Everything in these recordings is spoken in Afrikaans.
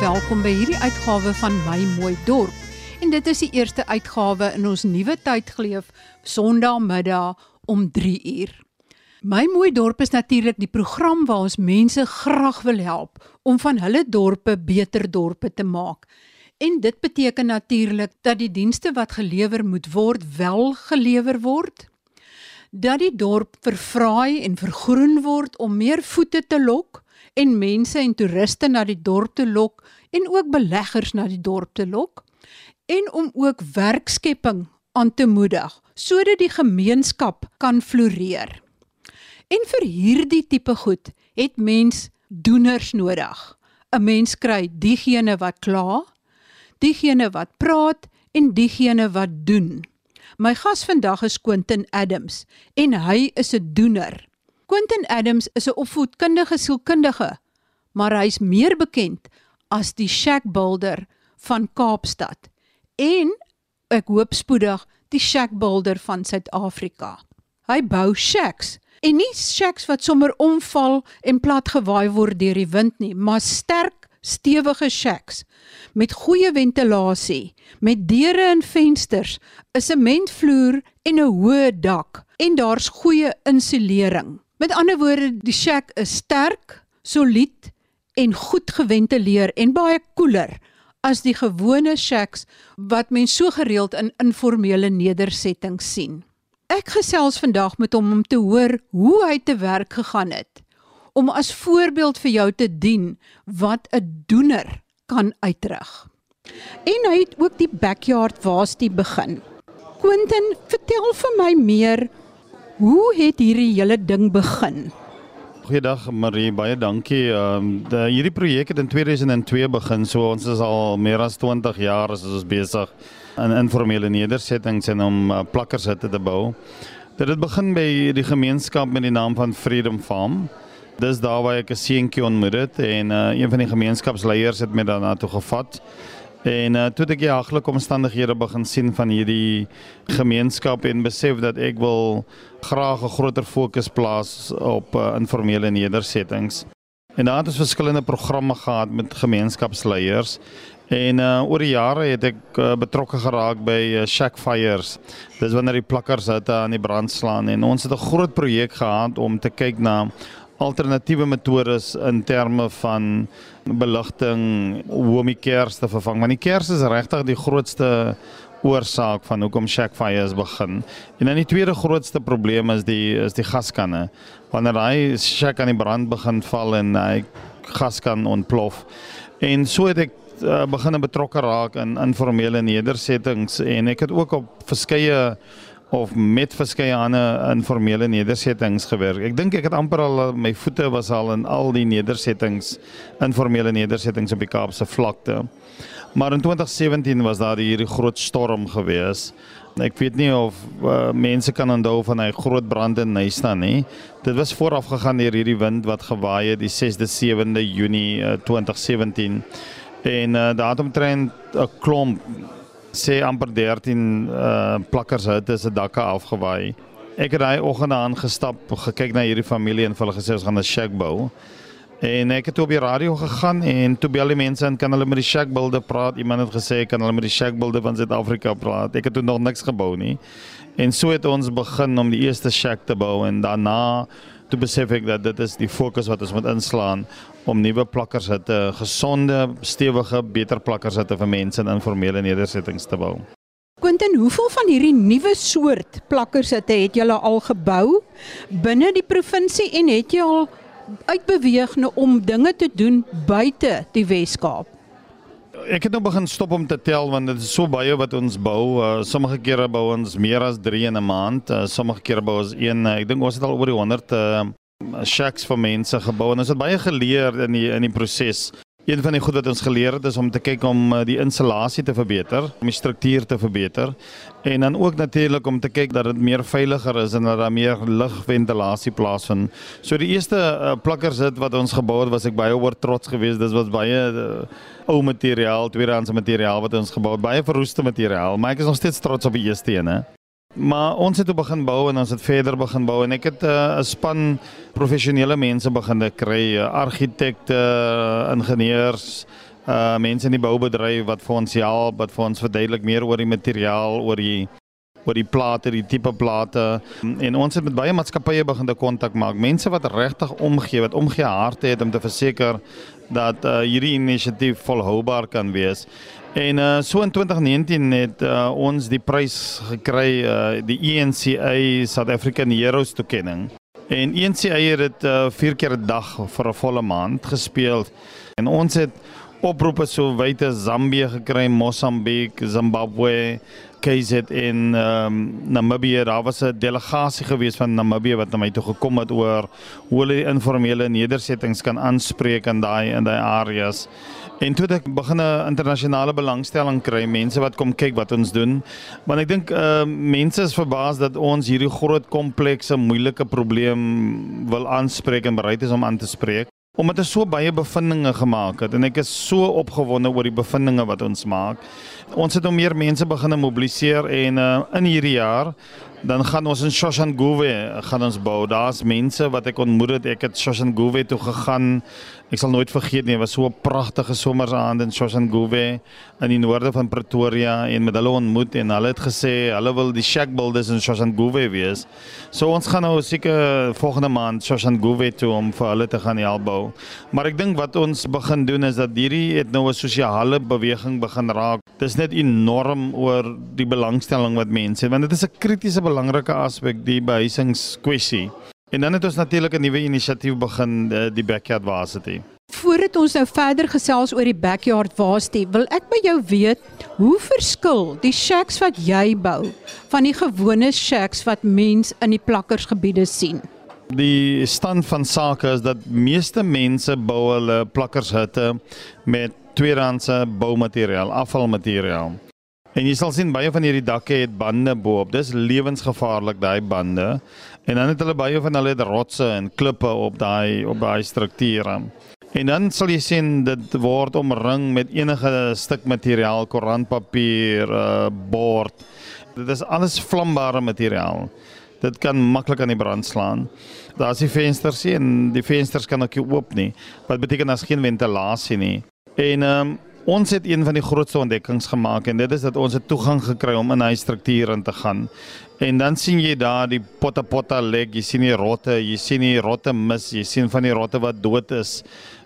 welkom by hierdie uitgawe van My Mooi Dorp. En dit is die eerste uitgawe in ons nuwe tydgleef Sondagmiddag om 3 uur. My Mooi Dorp is natuurlik die program waar ons mense graag wil help om van hulle dorpe beter dorpe te maak. En dit beteken natuurlik dat die dienste wat gelewer moet word wel gelewer word. Dat die dorp verfraai en vergroen word om meer voete te lok en mense en toeriste na die dorp te lok en ook beleggers na die dorp te lok en om ook werkskepping aan te moedig sodat die gemeenskap kan floreer. En vir hierdie tipe goed het mens doeners nodig. 'n Mens kry diegene wat kla, diegene wat praat en diegene wat doen. My gas vandag is Quentin Adams en hy is 'n doener. Quentin Adams is 'n opvoedkundige sielkundige, maar hy's meer bekend as die shack builder van Kaapstad en ek hoop spoedig die shack builder van Suid-Afrika. Hy bou shacks en nie shacks wat sommer omval en platgewaai word deur die wind nie, maar sterk, stewige shacks met goeie ventilasie, met deure en vensters, 'n sementvloer en 'n hoë dak en daar's goeie insulering. Met ander woorde, die shack is sterk, solied en goed geventileer en baie koeler as die gewone shacks wat mens so gereeld in informele nedersettings sien. Ek gesels vandag met hom om te hoor hoe hy te werk gegaan het om as voorbeeld vir jou te dien wat 'n doener kan uitrig. En hy het ook die backyard waastie begin. Quentin, vertel vir my meer Hoe het hierdie hele ding begin? Goeiedag Marie, baie dankie. Ehm um, hierdie projek het in 2002 begin. So ons is al meer as 20 jaar as ons besig in informele nedersettings en om uh, plakkers te, te bou. Dit het begin by die gemeenskap met die naam van Freedom Farm. Dis daar waar ek 'n seentjie ontmoet het en uh, een van die gemeenskapsleiers het my daarna toe gevat. En uh, toe ek die haglike omstandighede begin sien van hierdie gemeenskap en besef dat ek wil graag 'n groter fokus plaas op uh, informele nedersettings. En daar het ons verskillende programme gehad met gemeenskapsleiers. En uh, oor die jare het ek uh, betrokke geraak by uh, Shack Fires. Dis wanneer die plakkers uit aan die brand slaan en ons het 'n groot projek gehad om te kyk na alternatiewe metodes in terme van beligting om die kers te vervang want die kers is regtig die grootste oorsaak van hoekom shack fires begin. En dan die tweede grootste probleem is die is die gaskanne. Wanneer hy shack aan die brand begin val en hy gaskan ontplof. En so het ek uh, begin betrokke raak in informele nedersettings en ek het ook op verskeie of met verskeie ander informele nedersettings gewerk. Ek dink ek het amper al my voete was al in al die nedersettings, informele nedersettings op die Kaapse vlakte. Maar in 2017 was daar hierdie groot storm gewees. Ek weet nie of uh, mense kan onthou van hy groot brand in Nysna nie. Dit was vooraf gegaan deur hierdie wind wat gewaai het die 6de 7de Junie uh, 2017. En uh, daar het omtrent 'n klomp sê amper 13 uh plakkers het se dakke afgewaai. Ek het daai oggend aangestap, gekyk na hierdie familie en hulle gesê ons gaan 'n shack bou. En ek het op die radio gegaan en toe bel die mense en kan hulle met die shack builder praat. Iemand het gesê kan hulle met die shack builder van Suid-Afrika praat. Ek het nog niks gebou nie. En so het ons begin om die eerste shack te bou en daarna toe besef ek dat dit is die fokus wat ons moet inslaan om nuwe plakkers te gesonde, stewige, beter plakkers te vir mense in informele nedersettings te bou. Quentin, hoeveel van hierdie nuwe soort plakkers het jy al gebou binne die provinsie en het jy al uitbeweeg nou om dinge te doen buite die Wes-Kaap? Ek het nou begin stop om te tel want dit is so baie wat ons bou. Uh, sommige kere bou ons meer as 3 in 'n maand. Uh, sommige kere bou ons een. Uh, ek dink ons het al oor die 100 uh, shacks vir mense gebou en ons het baie geleer in die in die proses. Een van die goed wat ons geleer het is om te kyk om uh, die insulasie te verbeter, om die struktuur te verbeter en dan ook natuurlik om te kyk dat dit meer veiliger is en dat daar meer lugventilasie plaasvind. So die eerste uh, plakkers het wat ons gebou het, was ek baie oor trots geweest. Dit was baie uh, ou materiaal, tweedehandse materiaal wat ons gebou het, baie verroeste materiaal, maar ek is nog steeds trots op die eerste een, hè. Maar ons het begin bou en ons het verder begin bou en ek het eh, 'n uh, span professionele mense begin kry, uh, argitekte, ingenieurs, uh mense in die boubedryf wat vir ons help, wat vir ons verduidelik meer oor die materiaal, oor die oor die plate, die tipe plate en ons het met baie maatskappye begin te kontak maak. Mense wat regtig omgee, wat omgee harte het om te verseker dat uh, hierdie inisiatief volhoubaar kan wees. En uh, so in 2019 het uh, ons die prys gekry uh, die ENCA South African Heroes toekenning. En ENCA het dit uh, vier keer 'n dag vir 'n volle maand gespeel. En ons het oproepe so wyd as Zambië gekry, Mosambiek, Zimbabwe, KZN, um, Namibië. Daar was 'n delegasie gewees van Namibië wat na my toe gekom het oor hoe hulle die informele nedersettings kan aanspreek in daai in daai areas. En toe ek begin 'n internasionale belangstelling kry, mense wat kom kyk wat ons doen. Want ek dink uh mense is verbaas dat ons hierdie groot komplekse moeilike probleem wil aanspreek en bereid is om aan te spreek. Omdat ons so baie bevindinge gemaak het en ek is so opgewonde oor die bevindinge wat ons maak. Ons het nou meer mense begin mobiliseer en uh in hierdie jaar dan gaan ons in Shoshanguve gaan ons bou. Daar's mense wat ek ontmoet het. Ek het Shoshanguve toe gegaan Ek sal nooit vergeet nie, was so 'n pragtige somersaand in Soshanguve in die noorde van Pretoria en met hulle ontmoet en hulle het gesê hulle wil die shack builders in Soshanguve wees. So ons gaan nou seker volgende maand Soshanguve toe om vir hulle te gaan help bou. Maar ek dink wat ons begin doen is dat hierdie het nou 'n sosiale beweging begin raak. Dit is net enorm oor die belangstelling wat mense het want dit is 'n kritiese belangrike aspek die behuisingskwessie. En dan het ons natuurlik 'n nuwe inisiatief begin eh, die Backyard Varsity. Voordat ons nou verder gesels oor die Backyard Varsity, wil ek by jou weet, hoe verskil die shacks wat jy bou van die gewone shacks wat mense in die plakkersgebiede sien? Die stand van sake is dat meeste mense bou hulle plakkershutte met tweedehandse boumateriaal, afvalmateriaal. En jy sal sien baie van hierdie dakke het bande bo-op. Dis lewensgevaarlik daai bande. En dan het hulle baie van hulle rotse en klippe op daai op daai strukture. En dan sal jy sien dit word omring met enige stuk materiaal, koerantpapier, uh, bord. Dit is alles vlambare materiaal. Dit kan maklik aan die brand slaan. Daar's die vensters hier en die vensters kan ook nie oop nie. Wat beteken daar's geen ventilasie nie. En ehm um, Ons het een van die grootste ontdekkings gemaak en dit is dat ons het toegang gekry om in hy struktuur in te gaan. En dan sien jy daar die potta potta leg, jy sien die rotte, jy sien die rotte mis, jy sien van die rotte wat dood is.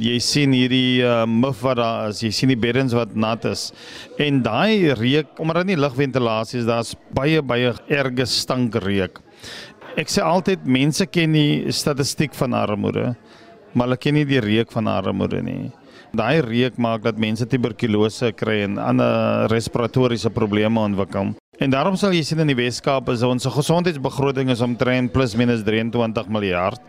Jy sien hierdie uh, muf wat daar is, jy sien die beddens wat nat is. En daai reuk, omdat daar nie lugventilasie is, daar's baie baie erge stankreuk. Ek sê altyd mense ken die statistiek van armoede, maar hulle ken nie die reuk van armoede nie. Daai reuk maak dat mense tuberkulose kry en ander respiratoriese probleme ontwikkel. En daarom sal jy sien in die Weskaap is ons gesondheidsbegroting is omtrent plus minus 23 miljard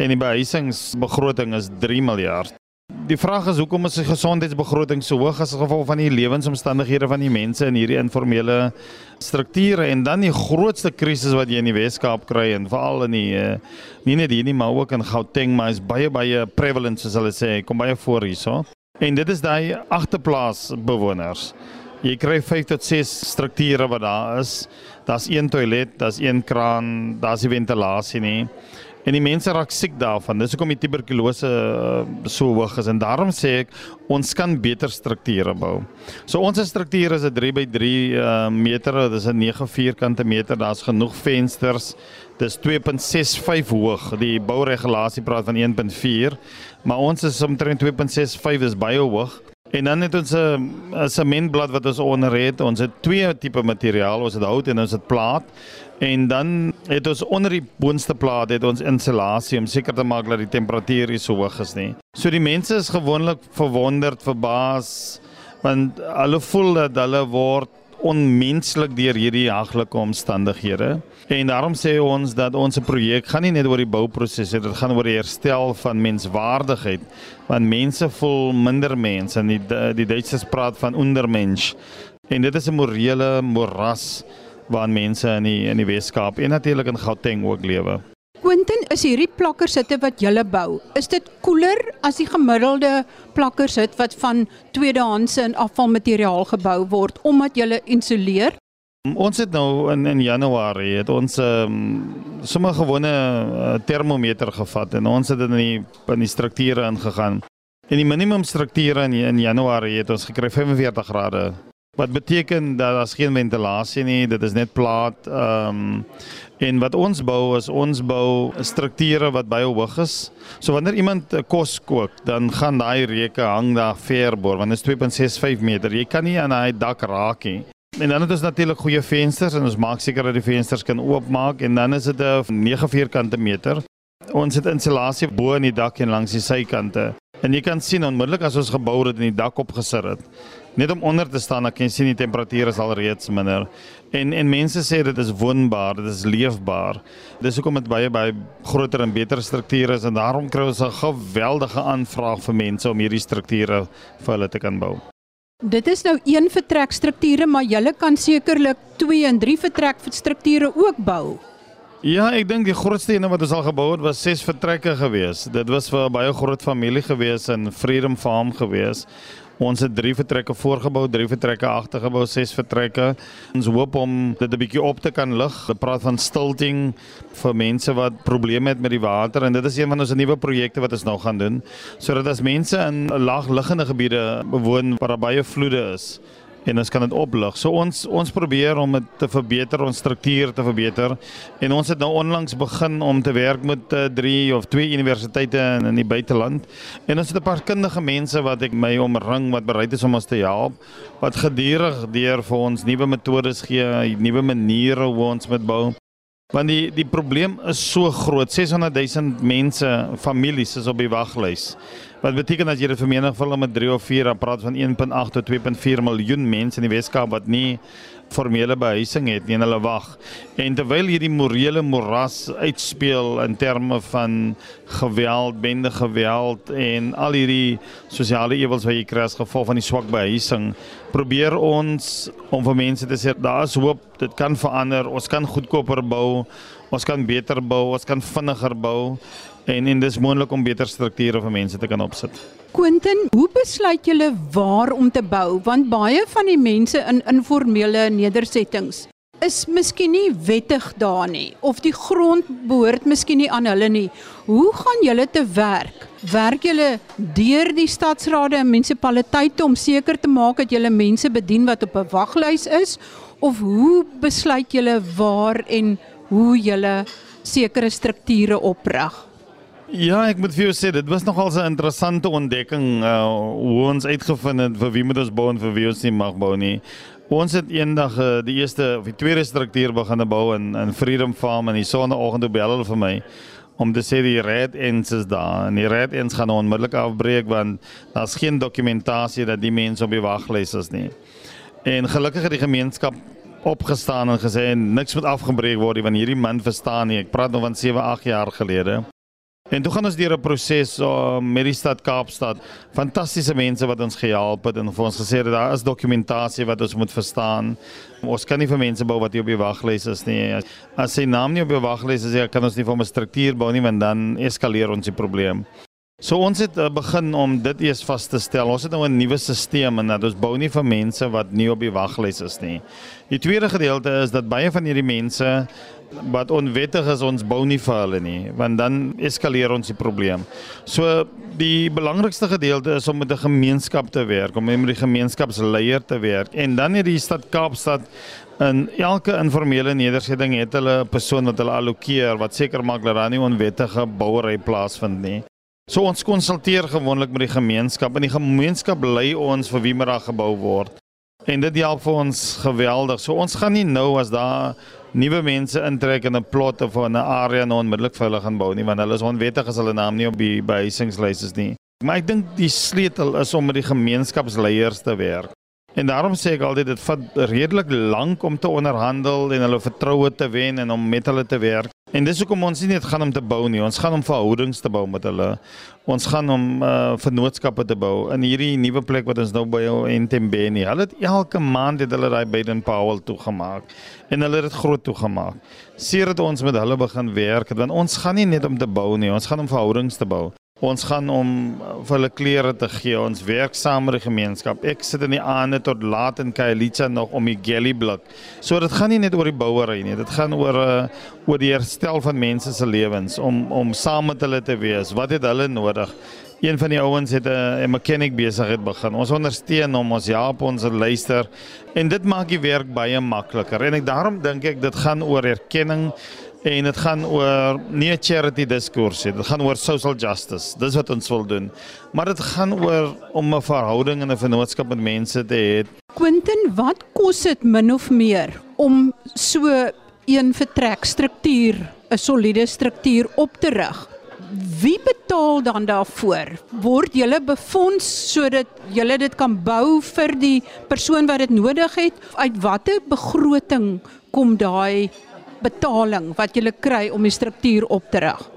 en die behuisingsbegroting is 3 miljard. Die vraag is hoekom is die gesondheidsbegroting so hoog as gevolg van die lewensomstandighede van die mense in hierdie informele strukture en dan die grootste krisis wat jy in die Weskaap kry en veral in die uh, nie net hier nie maar ook in Gauteng maar is baie baie prevalent soos hulle sê kom baie voor hierso. En dit is daai agterplaas bewoners. Jy kry 5 tot 6 strukture wat daar is. Daar's een toilet, daar's een kraan, daar's nie ventilasie nie. En die mense raak siek daarvan. Dis hoekom die tuberkulose uh, so hoog is en daarom sê ek ons kan beter strukture bou. So ons struktuur is 'n 3 by 3 uh, meter, dis 'n 9 vierkante meter. Daar's genoeg vensters. Dis 2.65 hoog. Die bouregulasie praat van 1.4, maar ons is omtrent 2.65 is baie hoog. En dan het ons 'n sementblad wat ons onder het. Ons het twee tipe materiaal, ons het hout en ons het plaat. En dan het ons onder die boonste plaat het ons insulasie om seker te maak dat die temperatuur nie so hoog is nie. So die mense is gewoonlik verwonderd, verbaas want hulle voel dat hulle word onmenslik deur hierdie haglike omstandighede. En daarom sê ons dat ons projek gaan nie net oor die bouproses, dit gaan oor die herstel van menswaardigheid. Want mense voel minder mens en die die Duitsers praat van ondermensch. En dit is 'n morele moras waarin mense in die in die Weskaap en natuurlik in Gauteng ook lewe. Quentin, is hierdie plakkersitte wat jy bou, is dit koeler as die gemiddelde plakkersit wat van tweedehandse en afvalmateriaal gebou word omdat jy insuleer? Ons het nou in in Januarie het ons um, sommer gewone uh, termometer gevat en ons het in die in die strukture ingegaan. En die minimum strukture in in Januarie het ons gekry 45 grade. Wat beteken dat daar's geen ventilasie nie, dit is net plaat. Ehm um, en wat ons bou is ons bou strukture wat baie hoog is. So wanneer iemand kos kook, dan gaan daai reuke hang daar verboor want dit is 2.65 meter. Jy kan nie aan daai dak raak nie. En dan het ons natuurlik goeie vensters en ons maak seker dat die vensters kan oopmaak en dan is dit 'n 9 vierkante meter. Ons het insulasie bo in die dak en langs die sykante. En jy kan sien onmiddellik as ons gebou het en die dak opgesit het. Net om onder te staan, dan kan jy sien die temperatuur is al reeds minder. En en mense sê dit is woonbaar, dit is leefbaar. Dis hoekom dit baie baie groter en beter strukture is en daarom kry ons 'n geweldige aanvraag vir mense om hierdie strukture vir hulle te kan bou. Dit is nou een vertrekstrukture, maar jy kan sekerlik 2 en 3 vertrekstrukture ook bou. Ja, ek dink die grootste een wat ons al gebou het was 6 vertrekke gewees. Dit was vir 'n baie groot familie gewees in Freedom Farm gewees. Ons het 3 vertrekke voorgebou, 3 vertrekke agtergebou, 6 vertrekke. Ons hoop om dit 'n bietjie op te kan lig. Ons praat van stilting vir mense wat probleme het met die water en dit is een van ons nuwe projekte wat ons nou gaan doen sodat as mense in laagliggende gebiede bewoon waar baie vloede is, en ons kan dit oplig. So ons ons probeer om dit te verbeter, ons struktuur te verbeter. En ons het nou onlangs begin om te werk met 3 uh, eh, of 2 universiteite in, in die buiteland. En ons het 'n paar kundige mense wat ek my omring wat bereid is om ons te help wat gedurig deur vir ons nuwe metodes gee, nuwe maniere hoe ons met bou. Want die die probleem is so groot. 600 000 mense, families is op die waglys. Wat beteken as jy dit vermenigvuldig met 3 of 4, dan praat van 1.8 tot 2.4 miljoen mense in die Weskaap wat nie formele behuising het nie en hulle wag. En terwyl hierdie morele moras uitspeel in terme van geweld, bende geweld en al hierdie sosiale ewels wat jy kry as gevolg van die swak behuising, probeer ons om vir mense te sê daar is hoop, dit kan verander, ons kan goedkoper bou, ons kan beter bou, ons kan vinniger bou en en dis moontlik om beter strukture vir mense te kan opsit. Quentin, hoe besluit julle waar om te bou? Want baie van die mense in informele nedersettings is miskien nie wettig daar nie of die grond behoort miskien nie aan hulle nie. Hoe gaan julle te werk? Werk julle deur die stadsrade en munisipaliteite om seker te maak dat julle mense bedien wat op 'n waglys is of hoe besluit julle waar en hoe julle sekere strukture oprig? Ja, ek moet vir jou sê dit was nogal 'n interessante ontdekking uh hoe ons uitgevind het vir wie moet ons bou en vir wie ons nie mag bou nie. Ons het eendag uh, die eerste of die tweede struktuur begin bou in in Freedom Farm en die sonnaandoggend toe bel hulle vir my om te sê die red ends is daar en die red ends gaan onmiddellik afbreek want daar's geen dokumentasie dat die mense op die waglys is nie. En gelukkig het die gemeenskap opgestaan en gesê niks moet afgebreek word nie want hierdie man verstaan nie. Ek praat nou van 7, 8 jaar gelede. En toe gaan ons deur 'n proses uh, met die stad Kaapstad. Fantastiese mense wat ons gehelp het en vir ons gesê het daar is dokumentasie wat ons moet verstaan. Ons kan nie vir mense bou wat nie op die waglys is nie. As sy naam nie op die waglys is, ja, kan ons nie vir 'n struktuur bou nie want dan eskaleer ons die probleem. So ons het uh, begin om dit eers vas te stel. Ons het nou 'n nuwe stelsel en dat ons bou nie vir mense wat nie op die waglys is nie. Die tweede gedeelte is dat baie van hierdie mense wat onwettig is ons bou nie vir hulle nie want dan eskaleer ons die probleem. So die belangrikste gedeelte is om met 'n gemeenskap te werk, om met die gemeenskapsleier te werk en dan het die stad Kaapstad in elke informele nedersetting het hulle 'n persoon wat hulle allokeer wat seker maak dat daar nie onwettige bouery plaasvind nie. So ons konsulteer gewoonlik met die gemeenskap en die gemeenskap lei ons vir wie moet daar gebou word. En dit help vir ons geweldig. So ons gaan nie nou as daar nuwe mense intrek in 'n plot of 'n area nou onmiddellik vir hulle gaan bou nie want hulle is onwettig as hulle naam nie op die behuisingslys is nie. Maar ek dink die sleutel is om met die gemeenskapsleiers te werk. En daarom sê ek altyd dit vat redelik lank om te onderhandel en hulle vertroue te wen en om met hulle te werk. En dis hoekom ons nie net gaan om te bou nie, ons gaan om verhoudings te bou met hulle. Ons gaan om uh vennootskappe te bou in hierdie nuwe plek wat ons nou by in Tembeni. Hulle het elke maand het hulle daai Baden Powell toegemaak en hulle het dit groot toegemaak. Sedert ons met hulle begin werk, want ons gaan nie net om te bou nie, ons gaan om verhoudings te bou. Ons gaan om uh, vir hulle klere te gee. Ons werk saam met die gemeenskap. Ek sit in die aande tot laat in Kailicha nog om die galley blik. So dit gaan nie net oor die bouery nie. Dit gaan oor uh, oor die herstel van mense se lewens om om saam met hulle te wees. Wat het hulle nodig? een van die ouens het 'n mechanic besigheid begin. Ons ondersteun hom, ons help ons luister en dit maak die werk baie makliker. En ek daarom dink ek dit gaan oor erkenning en dit gaan oor nie 'n charity diskurs nie. Dit gaan oor social justice. Dis wat ons wil doen. Maar dit gaan oor om 'n verhouding en 'n vennootskap met mense te hê. Quentin, wat kos dit min of meer om so een vertrekstruktuur, 'n soliede struktuur op te rig? Wie betaal dan daarvoor? Word julle befonds sodat julle dit kan bou vir die persoon wat dit nodig het? Uit watter begroting kom daai betaling wat julle kry om die struktuur op te rig?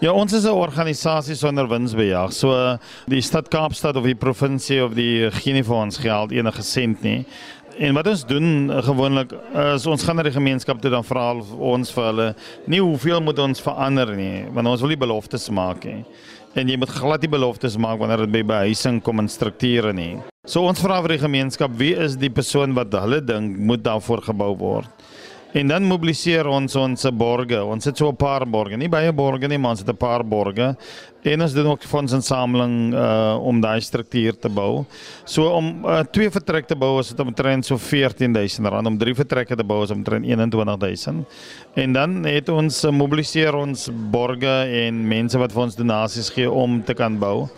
Ja, ons is 'n organisasie sonder winsbejag. So die stad Kaapstad of die provinsie of die gee nie vir ons geld enige sent nie. En wat ons doen uh, gewoonlik is ons gaan na die gemeenskap toe dan vra ons vir hulle nie hoeveel moet ons verander nie, want ons wil nie beloftes maak nie. En jy moet glad nie beloftes maak wanneer dit by behuising kom en strukture nie. So ons vra vir die gemeenskap, wie is die persoon wat hulle dink moet daarvoor gebou word? En dan mobiliseer ons ons borge. Ons het so 'n paar borge, nie baie borge nie, maar ons het 'n paar borge. En ons doen ook fondsinsameling uh om daai struktuur te bou. So om uh, twee vertrekke te bou is dit omtrent so R14000, om drie vertrekke te bou is omtrent R21000. En dan het ons uh, mobiliseer ons borge en mense wat vir ons donasies gee om te kan bou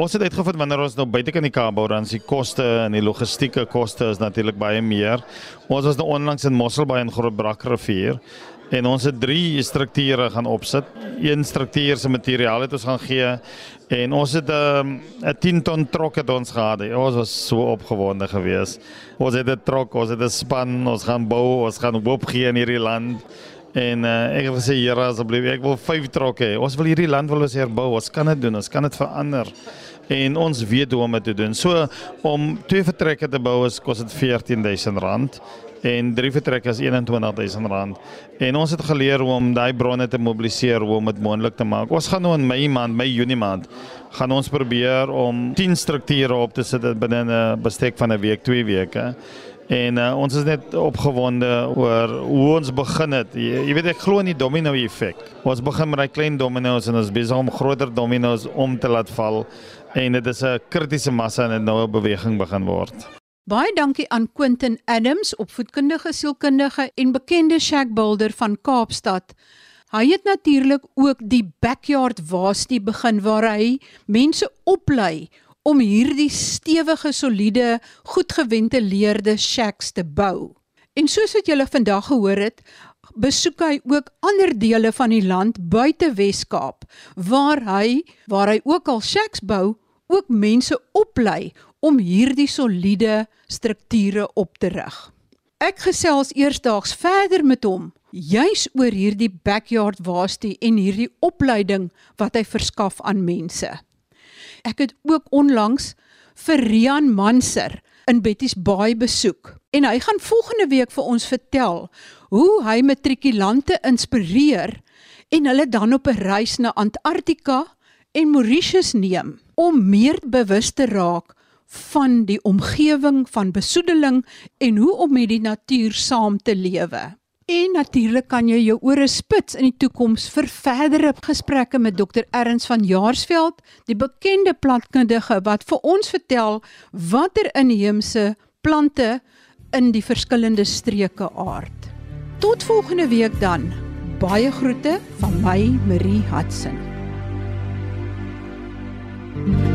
ons het uitgevind wanneer ons nou buite kan die Kaap bou dan die koste en die logistieke koste is natuurlik baie meer. Ons was nou onlangs in Mosselbaai en Grootbrakrivier en ons het drie strukture gaan opsit. Een struktuur se materiaal het ons gaan gee en ons het ehm, 'n um, 10 ton trok het ons gehad. Ons was so opgewonde geweest. Ons het 'n trok, ons het 'n span, ons gaan bou, ons gaan hoop gee in hierdie land. En uh, ek wil sê Here asseblief, ek wil 5 trokke hê. Ons wil hierdie land wil ons herbou. Ons kan dit doen. Ons kan dit verander en ons weet hoe om dit te doen. So om twee vertrekke te bou is kos dit R14000 en drie vertrekke is R21000. En ons het geleer hoe om daai bronne te mobiliseer hoe om dit moontlik te maak. Ons gaan nou in Mei maand, Mei Junie maand gaan ons probeer om 10 strukture op te sit binne 'n bestek van 'n week, 2 weke. En uh, ons is net opgewonde oor hoe ons begin het. Jy, jy weet ek glo in die domino effek. Ons begin met daai klein domino's en ons besig om groter domino's om te laat val en dit is 'n kritiese massa en 'n beweging begin word. Baie dankie aan Quentin Adams, opvoedkundige sielkundige en bekende shack builder van Kaapstad. Hy het natuurlik ook die backyard waastie begin waar hy mense oplei om hierdie stewige, soliede, goed geventileerde shacks te bou. En soos wat julle vandag gehoor het, besoek hy ook ander dele van die land buite Wes-Kaap waar hy waar hy ook al shacks bou, ook mense oplei om hierdie soliede strukture op te rig. Ek gesels eersdaags verder met hom juis oor hierdie backyard waastie en hierdie opleiding wat hy verskaf aan mense. Ek het ook onlangs vir Rian Manser in Betty's Baai besoek en hy gaan volgende week vir ons vertel hoe hy matrikulante inspireer en hulle dan op 'n reis na Antarktika en Mauritius neem om meer bewus te raak van die omgewing van besoedeling en hoe om met die natuur saam te lewe. En natuurlik kan jy jou ore spits in die toekoms vir verdere gesprekke met dokter Erns van Jaarsveld, die bekende plantkundige wat vir ons vertel watter inheemse plante in die verskillende streke aard. Tot volgende week dan. Baie groete van my Marie Hudson. thank you